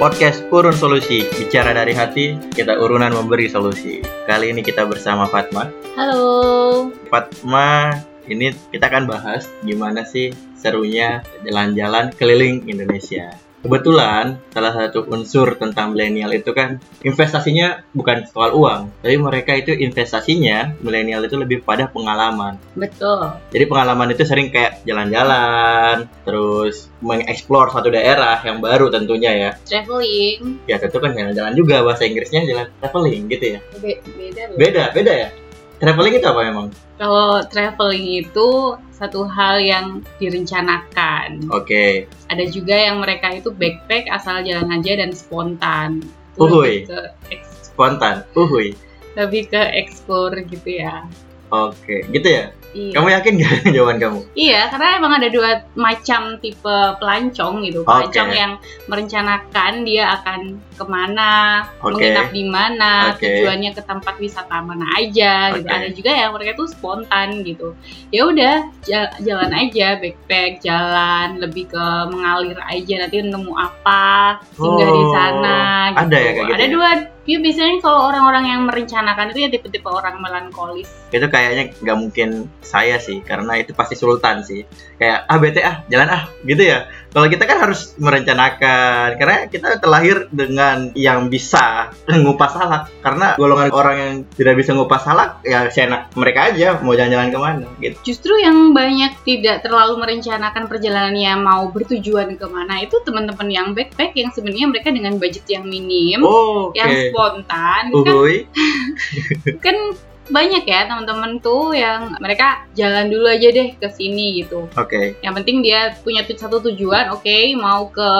Podcast Urun Solusi, bicara dari hati, kita urunan memberi solusi. Kali ini kita bersama Fatma. Halo. Fatma, ini kita akan bahas gimana sih serunya jalan-jalan keliling Indonesia. Kebetulan salah satu unsur tentang milenial itu kan investasinya bukan soal uang, tapi mereka itu investasinya milenial itu lebih pada pengalaman. Betul. Jadi pengalaman itu sering kayak jalan-jalan, terus mengeksplor satu daerah yang baru tentunya ya. Traveling. Ya tentu kan jalan-jalan juga bahasa Inggrisnya jalan traveling gitu ya. Be- beda. Beda, beda ya. Traveling itu apa memang? Kalau traveling itu satu hal yang direncanakan. Oke. Ada juga yang mereka itu backpack asal jalan aja dan spontan. Uhuy. lebih ke Spontan. Uhuy. lebih ke explore gitu ya. Oke, gitu ya. Iya. Kamu yakin gak jawaban kamu? Iya, karena emang ada dua macam tipe pelancong gitu. Pelancong yang merencanakan dia akan ke mana, Oke. menginap di mana, Oke. tujuannya ke tempat wisata mana aja gitu. Oke. Ada juga yang mereka tuh spontan gitu. Ya udah, ja- jalan aja, backpack, jalan, lebih ke mengalir aja nanti nemu apa, singgah di Oh, sana gitu. ada ya kayak gitu Ada ya? dua Ya biasanya kalau orang-orang yang merencanakan itu ya tipe-tipe orang melankolis. Itu kayaknya nggak mungkin saya sih, karena itu pasti sultan sih. Kayak ah bete ah, jalan ah, gitu ya. Kalau kita kan harus merencanakan, karena kita terlahir dengan yang bisa ngupas salak. Karena golongan orang yang tidak bisa ngupas salak, ya seenak mereka aja mau jalan-jalan ke mana gitu. Justru yang banyak tidak terlalu merencanakan perjalanannya mau bertujuan ke mana itu teman-teman yang backpack yang sebenarnya mereka dengan budget yang minim, Oh, Oke. yang spontan kan, Uhuy. kan banyak ya teman-teman tuh yang mereka jalan dulu aja deh ke sini gitu. Oke. Yang penting dia punya tu- satu tujuan, oke mau ke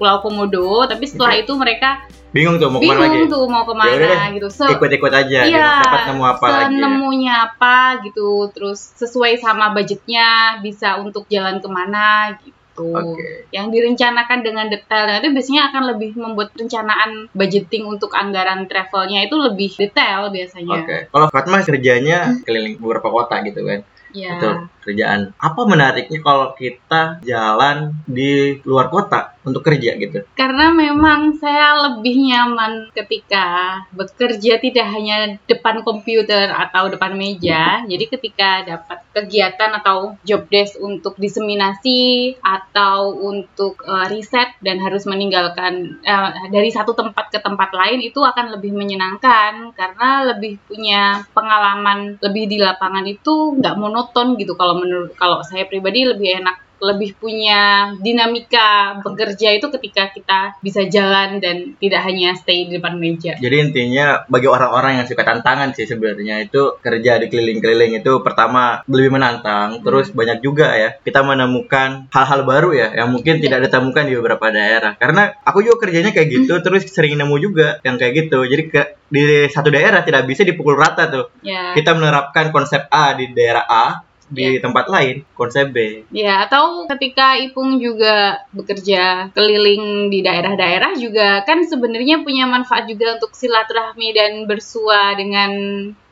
Pulau Komodo, tapi setelah Oke. itu mereka Bingung tuh mau ke mana lagi? bingung tuh mau Ya ke mana deh, gitu. So, Ikut-ikut aja, Iya, gitu. dapat nemu apa lagi. ya. senemunya apa gitu, terus sesuai sama budgetnya bisa untuk jalan ke mana gitu. Oke. Yang direncanakan dengan detail, nah itu biasanya akan lebih membuat perencanaan budgeting untuk anggaran travelnya itu lebih detail biasanya. Oke. Kalau Fatma kerjanya keliling beberapa kota gitu kan. Ya. Betul. Kerjaan. Apa menariknya kalau kita jalan di luar kota untuk kerja gitu? Karena memang saya lebih nyaman ketika bekerja tidak hanya depan komputer atau depan meja. Jadi ketika dapat kegiatan atau job desk untuk diseminasi atau untuk eh, riset dan harus meninggalkan eh, dari satu tempat ke tempat lain itu akan lebih menyenangkan karena lebih punya pengalaman lebih di lapangan itu nggak monoton gitu kalau menurut kalau saya pribadi lebih enak lebih punya dinamika bekerja itu ketika kita bisa jalan dan tidak hanya stay di depan meja. Jadi intinya bagi orang-orang yang suka tantangan sih sebenarnya itu kerja di keliling-keliling itu pertama lebih menantang, terus banyak juga ya kita menemukan hal-hal baru ya yang mungkin tidak ditemukan di beberapa daerah. Karena aku juga kerjanya kayak gitu, terus sering nemu juga yang kayak gitu. Jadi ke di satu daerah tidak bisa dipukul rata tuh. Ya. Kita menerapkan konsep A di daerah A, di tempat lain konsep B. Ya, atau ketika Ipung juga bekerja keliling di daerah-daerah juga kan sebenarnya punya manfaat juga untuk silaturahmi dan bersua dengan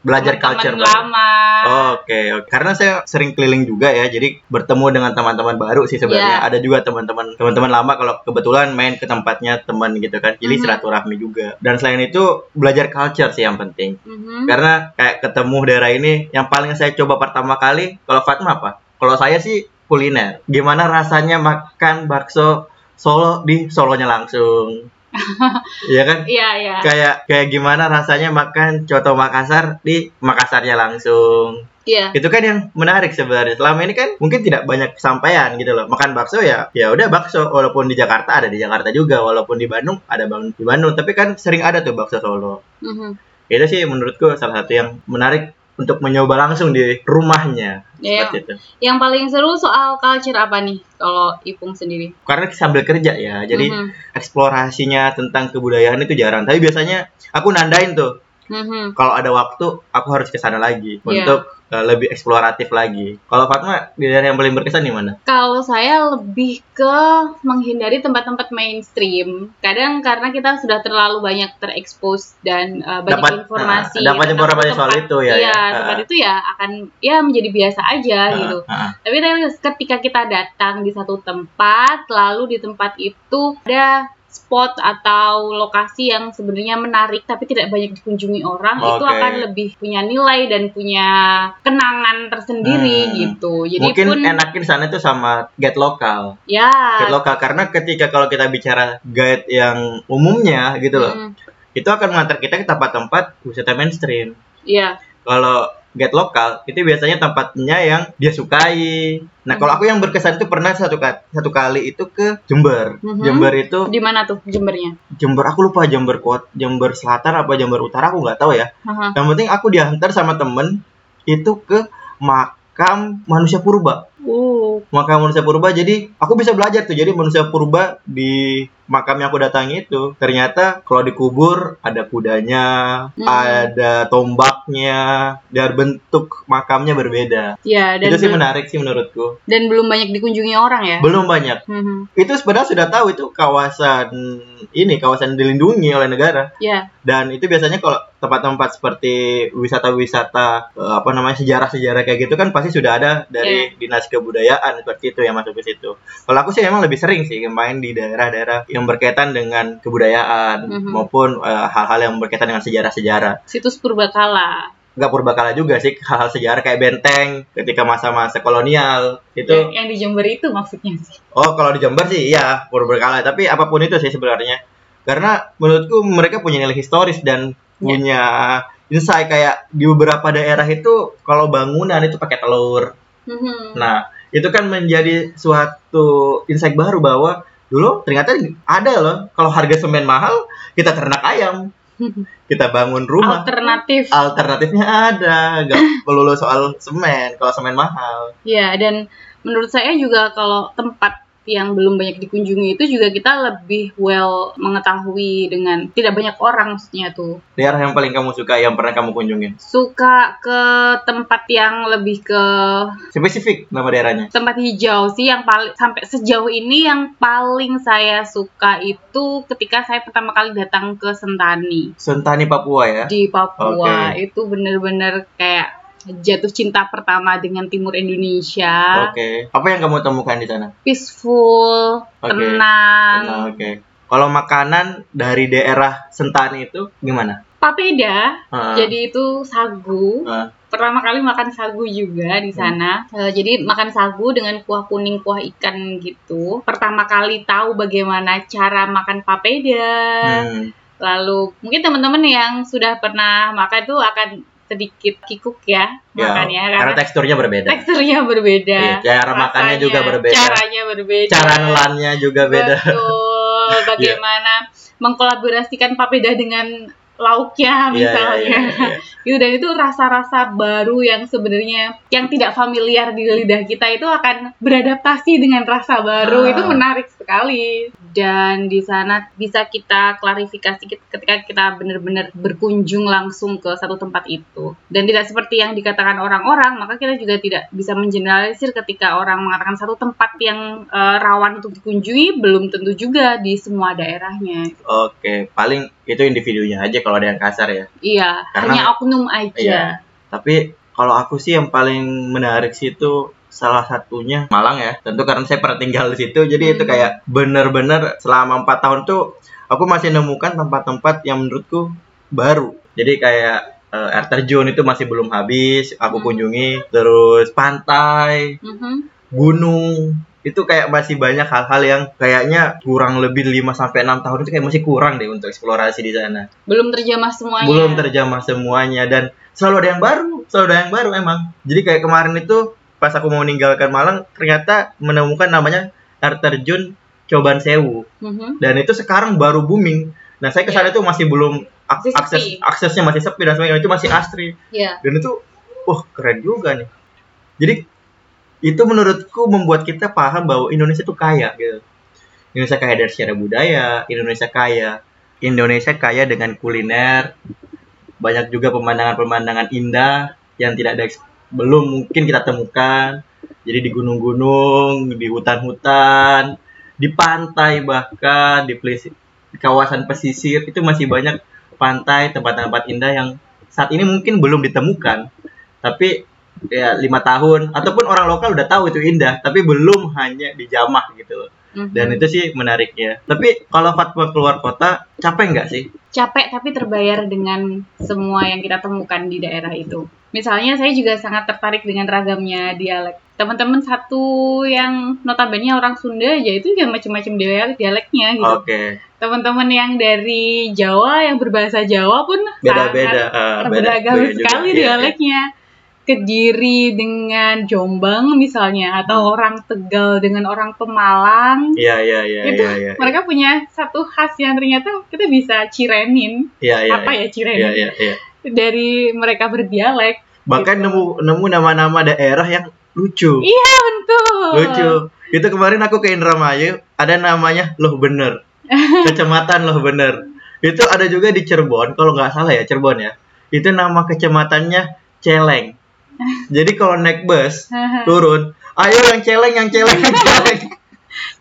Belajar teman-teman culture baru. lama. Oke, oke. Karena saya sering keliling juga ya, jadi bertemu dengan teman-teman baru sih sebenarnya. Iya. Ada juga teman-teman teman-teman lama kalau kebetulan main ke tempatnya teman gitu kan. Jadi Mhm. silaturahmi juga. Dan selain itu belajar culture sih yang penting. Mhm. Karena kayak ketemu daerah ini yang paling saya coba pertama kali kalau Fatma apa? Kalau saya sih kuliner. Gimana rasanya makan bakso Solo di Solonya langsung. Iya kan? Iya, iya. Kayak kayak gimana rasanya makan coto Makassar di Makassarnya langsung Iya. itu kan yang menarik sebenarnya selama ini kan mungkin tidak banyak kesampaian gitu loh makan bakso ya ya udah bakso walaupun di Jakarta ada di Jakarta juga walaupun di Bandung ada bang di Bandung tapi kan sering ada tuh bakso Solo Mhm. itu sih menurutku salah satu yang menarik untuk mencoba langsung di rumahnya Ya, seperti itu yang paling seru soal culture apa nih kalau Ipung sendiri? karena sambil kerja ya jadi Mhm. eksplorasinya tentang kebudayaan itu jarang tapi biasanya aku nandain tuh Mhm. kalau ada waktu aku harus ke sana lagi Iya. untuk uh, lebih eksploratif lagi kalau Fatma daerah yang paling berkesan di mana Kalau saya lebih ke menghindari tempat-tempat mainstream. Kadang karena kita sudah terlalu banyak terekspos dan uh, banyak Dapat, informasi. uh, dapat informasi soal tempat- itu ya, Iya, ya. tempat Uh. itu ya akan ya menjadi biasa aja Ah, gitu. Tapi tapi ketika kita datang di satu tempat, lalu di tempat itu ada spot atau lokasi yang sebenarnya menarik tapi tidak banyak dikunjungi orang itu Oke. akan lebih punya nilai dan punya kenangan tersendiri Hmm. gitu. Jadi Mungkin pun enakin sana itu sama guide lokal. ya Guide lokal karena ketika kalau kita bicara guide yang umumnya gitu loh, mm, itu akan mengantar kita ke tempat-tempat wisata mainstream. ya Kalau guide lokal itu biasanya tempatnya yang dia sukai. Nah, kalau Hmm. aku yang berkesan itu pernah satu ka- satu kali itu ke Jember. Mhm. Jember itu di mana tuh Jembernya? Jember aku lupa Jember Kota, Jember Selatan apa Jember Utara aku nggak tahu ya. Haha. Yang penting aku diantar sama temen itu ke makam manusia purba. Uh, Makam manusia purba jadi aku bisa belajar tuh. Jadi manusia purba di makam yang aku datangi itu ternyata kalau dikubur ada kudanya, Hmm. ada tombaknya, dan bentuk makamnya berbeda. ya dan itu sih belum, menarik sih menurutku. dan belum banyak dikunjungi orang ya. Belum banyak. Mhm. Itu sebenarnya sudah tahu itu kawasan ini kawasan dilindungi oleh negara. Ya, dan itu biasanya kalau tempat-tempat seperti wisata-wisata eh, apa namanya sejarah-sejarah kayak gitu kan pasti sudah ada dari dinas kebudayaan seperti itu yang masuk ke situ. Kalau aku sih memang lebih sering sih main di daerah-daerah yang berkaitan dengan kebudayaan Mhm. maupun eh, hal-hal yang berkaitan dengan sejarah-sejarah. situs purbakala. Nggak purbakala juga sih hal-hal sejarah kayak benteng ketika masa-masa kolonial itu. Yang, yang di Jember itu maksudnya sih. Oh kalau di Jember sih iya purbakala tapi apa pun itu sih sebenarnya karena menurutku mereka punya nilai historis dan punya insight kayak di beberapa daerah itu kalau bangunan itu pakai telur. Mhm. Nah itu kan menjadi suatu insight baru bahwa dulu ternyata ada loh kalau harga semen mahal kita ternak ayam. Kita bangun rumah. Alternatif. alternatifnya ada nggak perlu soal semen kalau semen mahal. Ya, dan menurut saya juga kalau tempat yang belum banyak dikunjungi itu juga kita lebih well mengetahui dengan tidak banyak orang maksudnya tuh. daerah yang paling kamu suka yang pernah kamu kunjungin Suka ke tempat yang lebih ke spesifik nama daerahnya tempat hijau sih yang paling sampai sejauh ini yang paling saya suka itu ketika saya pertama kali datang ke Sentani Sentani Papua ya di Papua. Oke. Itu bener-bener kayak jatuh cinta pertama dengan timur Indonesia. Oke. Apa yang kamu temukan di sana? peaceful, Oke. tenang. Oke. Kalau makanan dari daerah Sentani itu gimana? Papeda, Ah, jadi itu sagu. ah, Pertama kali makan sagu juga di sana. Eh, jadi makan sagu dengan kuah kuning, kuah ikan gitu. Pertama kali tahu bagaimana cara makan papeda. hmm, Lalu mungkin teman-teman yang sudah pernah makan itu akan sedikit kikuk ya ya, makannya karena karena teksturnya berbeda. teksturnya berbeda. Iya, cara makannya Rasanya, juga berbeda. Caranya berbeda. Cara nelannya juga beda. Iya. Betul. Bagaimana mengkolaborasikan papeda dengan lauknya Iya, misalnya. iya, iya, iya. Gitu dan itu rasa-rasa baru yang sebenarnya yang tidak familiar di lidah kita itu akan beradaptasi dengan rasa baru. Ah. Itu menarik sekali. Dan di sana bisa kita klarifikasi ketika kita benar-benar berkunjung langsung ke satu tempat itu. Dan tidak seperti yang dikatakan orang-orang, maka kita juga tidak bisa mengeneralisir ketika orang mengatakan satu tempat yang eh, rawan untuk dikunjungi belum tentu juga di semua daerahnya. Oke, paling itu individunya aja kalau ada yang kasar ya. Iya, Karena- hanya oknum aja. Iya. Tapi kalau aku sih yang paling menarik sih itu salah satunya Malang ya. Tentu karena saya pernah tinggal di situ, jadi itu Hmm. kayak bener-bener selama empat tahun tuh aku masih nemukan tempat-tempat yang menurutku baru. Jadi kayak eh, air terjun itu masih belum habis aku Hmm. kunjungi, terus pantai, Mhm. gunung itu kayak masih banyak hal-hal yang kayaknya kurang lebih 5 sampai 6 tahun itu kayak masih kurang deh untuk eksplorasi di sana Belum terjamah semuanya. belum terjamah semuanya dan selalu ada yang baru selalu ada yang baru emang jadi kayak kemarin itu pas aku mau meninggalkan Malang ternyata menemukan namanya air terjun Coban Sewu Mhm. dan itu sekarang baru booming nah saya ke sana itu masih belum ak- Masih akses sepi. aksesnya masih sepi dan sebagainya itu masih asri Iya. dan itu wah keren juga nih jadi itu menurutku membuat kita paham bahwa Indonesia itu kaya gitu. Indonesia kaya dari secara budaya Indonesia kaya Indonesia kaya dengan kuliner banyak juga pemandangan-pemandangan indah yang tidak ada belum mungkin kita temukan. Jadi di gunung-gunung di hutan-hutan di pantai bahkan di, pelis- di kawasan pesisir itu masih banyak pantai tempat-tempat indah yang saat ini mungkin belum ditemukan. Tapi ya lima tahun ataupun orang lokal udah tahu itu indah tapi belum hanya dijamah gitu loh Mhm. Dan itu sih menariknya. Tapi kalau Fatwa keluar kota, capek nggak sih? capek tapi terbayar dengan semua yang kita temukan di daerah itu. Misalnya saya juga sangat tertarik dengan ragamnya dialek. Teman-teman satu yang notabene orang Sunda aja itu juga macam-macam dialek dialeknya gitu. Oke, Teman-teman yang dari Jawa yang berbahasa Jawa pun beda-beda. eh, beda- beragam beda sekali Iya, iya. Kediri dengan Jombang misalnya atau orang Tegal dengan orang Pemalang. Iya, iya, iya, itu iya, iya. mereka punya satu khas yang ternyata kita bisa cirenin Iya, iya. apa ya iya. cirenin Iya, iya, iya. dari mereka berdialek Bahkan nemu nemu nama-nama daerah yang lucu. iya betul Lucu. Itu kemarin aku ke Indramayu, ada namanya Loh Bener. Kecamatan Loh Bener. Itu ada juga di Cirebon, kalau nggak salah ya Cirebon ya. Itu nama kecamatannya Celeng. Jadi kalau naik bus turun, ayo yang celeng, yang celeng, yang celeng.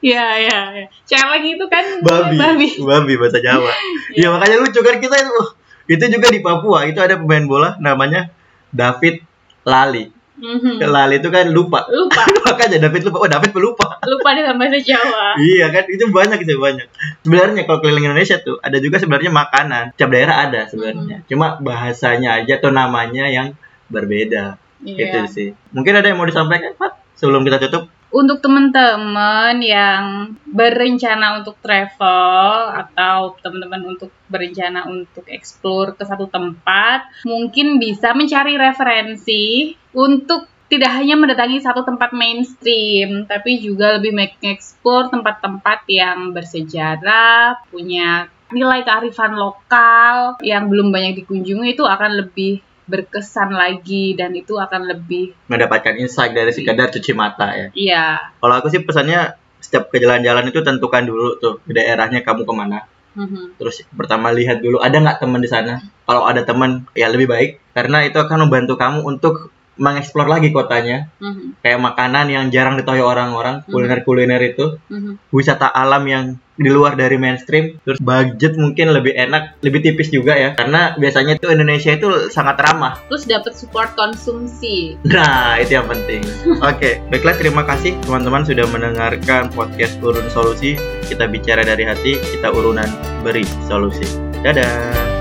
Iya iya iya. celeng itu kan Babi, babi babi bahasa Jawa. Iya makanya lucu kan kita itu. Itu juga di Papua, itu ada pemain bola namanya David Lali. Mhm. Lali itu kan lupa. lupa Makanya David lupa. Oh, David pelupa. lupa dengan bahasa Jawa Iya kan itu banyak itu banyak. Sebenarnya kalau keliling Indonesia tuh ada juga sebenarnya makanan. Tiap daerah ada sebenarnya. Cuma bahasanya aja atau namanya yang berbeda. Gitu Iya. sih. Mungkin ada yang mau disampaikan, Pak? Sebelum kita tutup? untuk teman-teman yang berencana untuk travel atau teman-teman untuk berencana untuk explore ke satu tempat, mungkin bisa mencari referensi untuk tidak hanya mendatangi satu tempat mainstream, tapi juga lebih mengeksplor tempat-tempat yang bersejarah, punya nilai kearifan lokal yang belum banyak dikunjungi itu akan lebih berkesan lagi dan itu akan lebih Mendapatkan insight dari sekadar cuci mata ya. iya Kalau aku sih pesannya setiap ke jalan-jalan itu tentukan dulu tuh daerahnya kamu ke mana. Mhm. Terus pertama lihat dulu ada nggak teman di sana. Kalau ada teman ya lebih baik karena itu akan membantu kamu untuk mengeksplor lagi kotanya. Mhm. Kayak makanan yang jarang diketahui orang-orang, Mhm. kuliner-kuliner itu, Mhm. wisata alam yang di luar dari mainstream. Terus budget mungkin lebih enak, lebih tipis juga ya. Karena biasanya itu Indonesia itu sangat ramah. Terus dapat support konsumsi. Nah, itu yang penting. Oke, baiklah terima kasih teman-teman sudah mendengarkan podcast Urun Solusi. Kita bicara dari hati, kita urunan beri solusi. Dadah.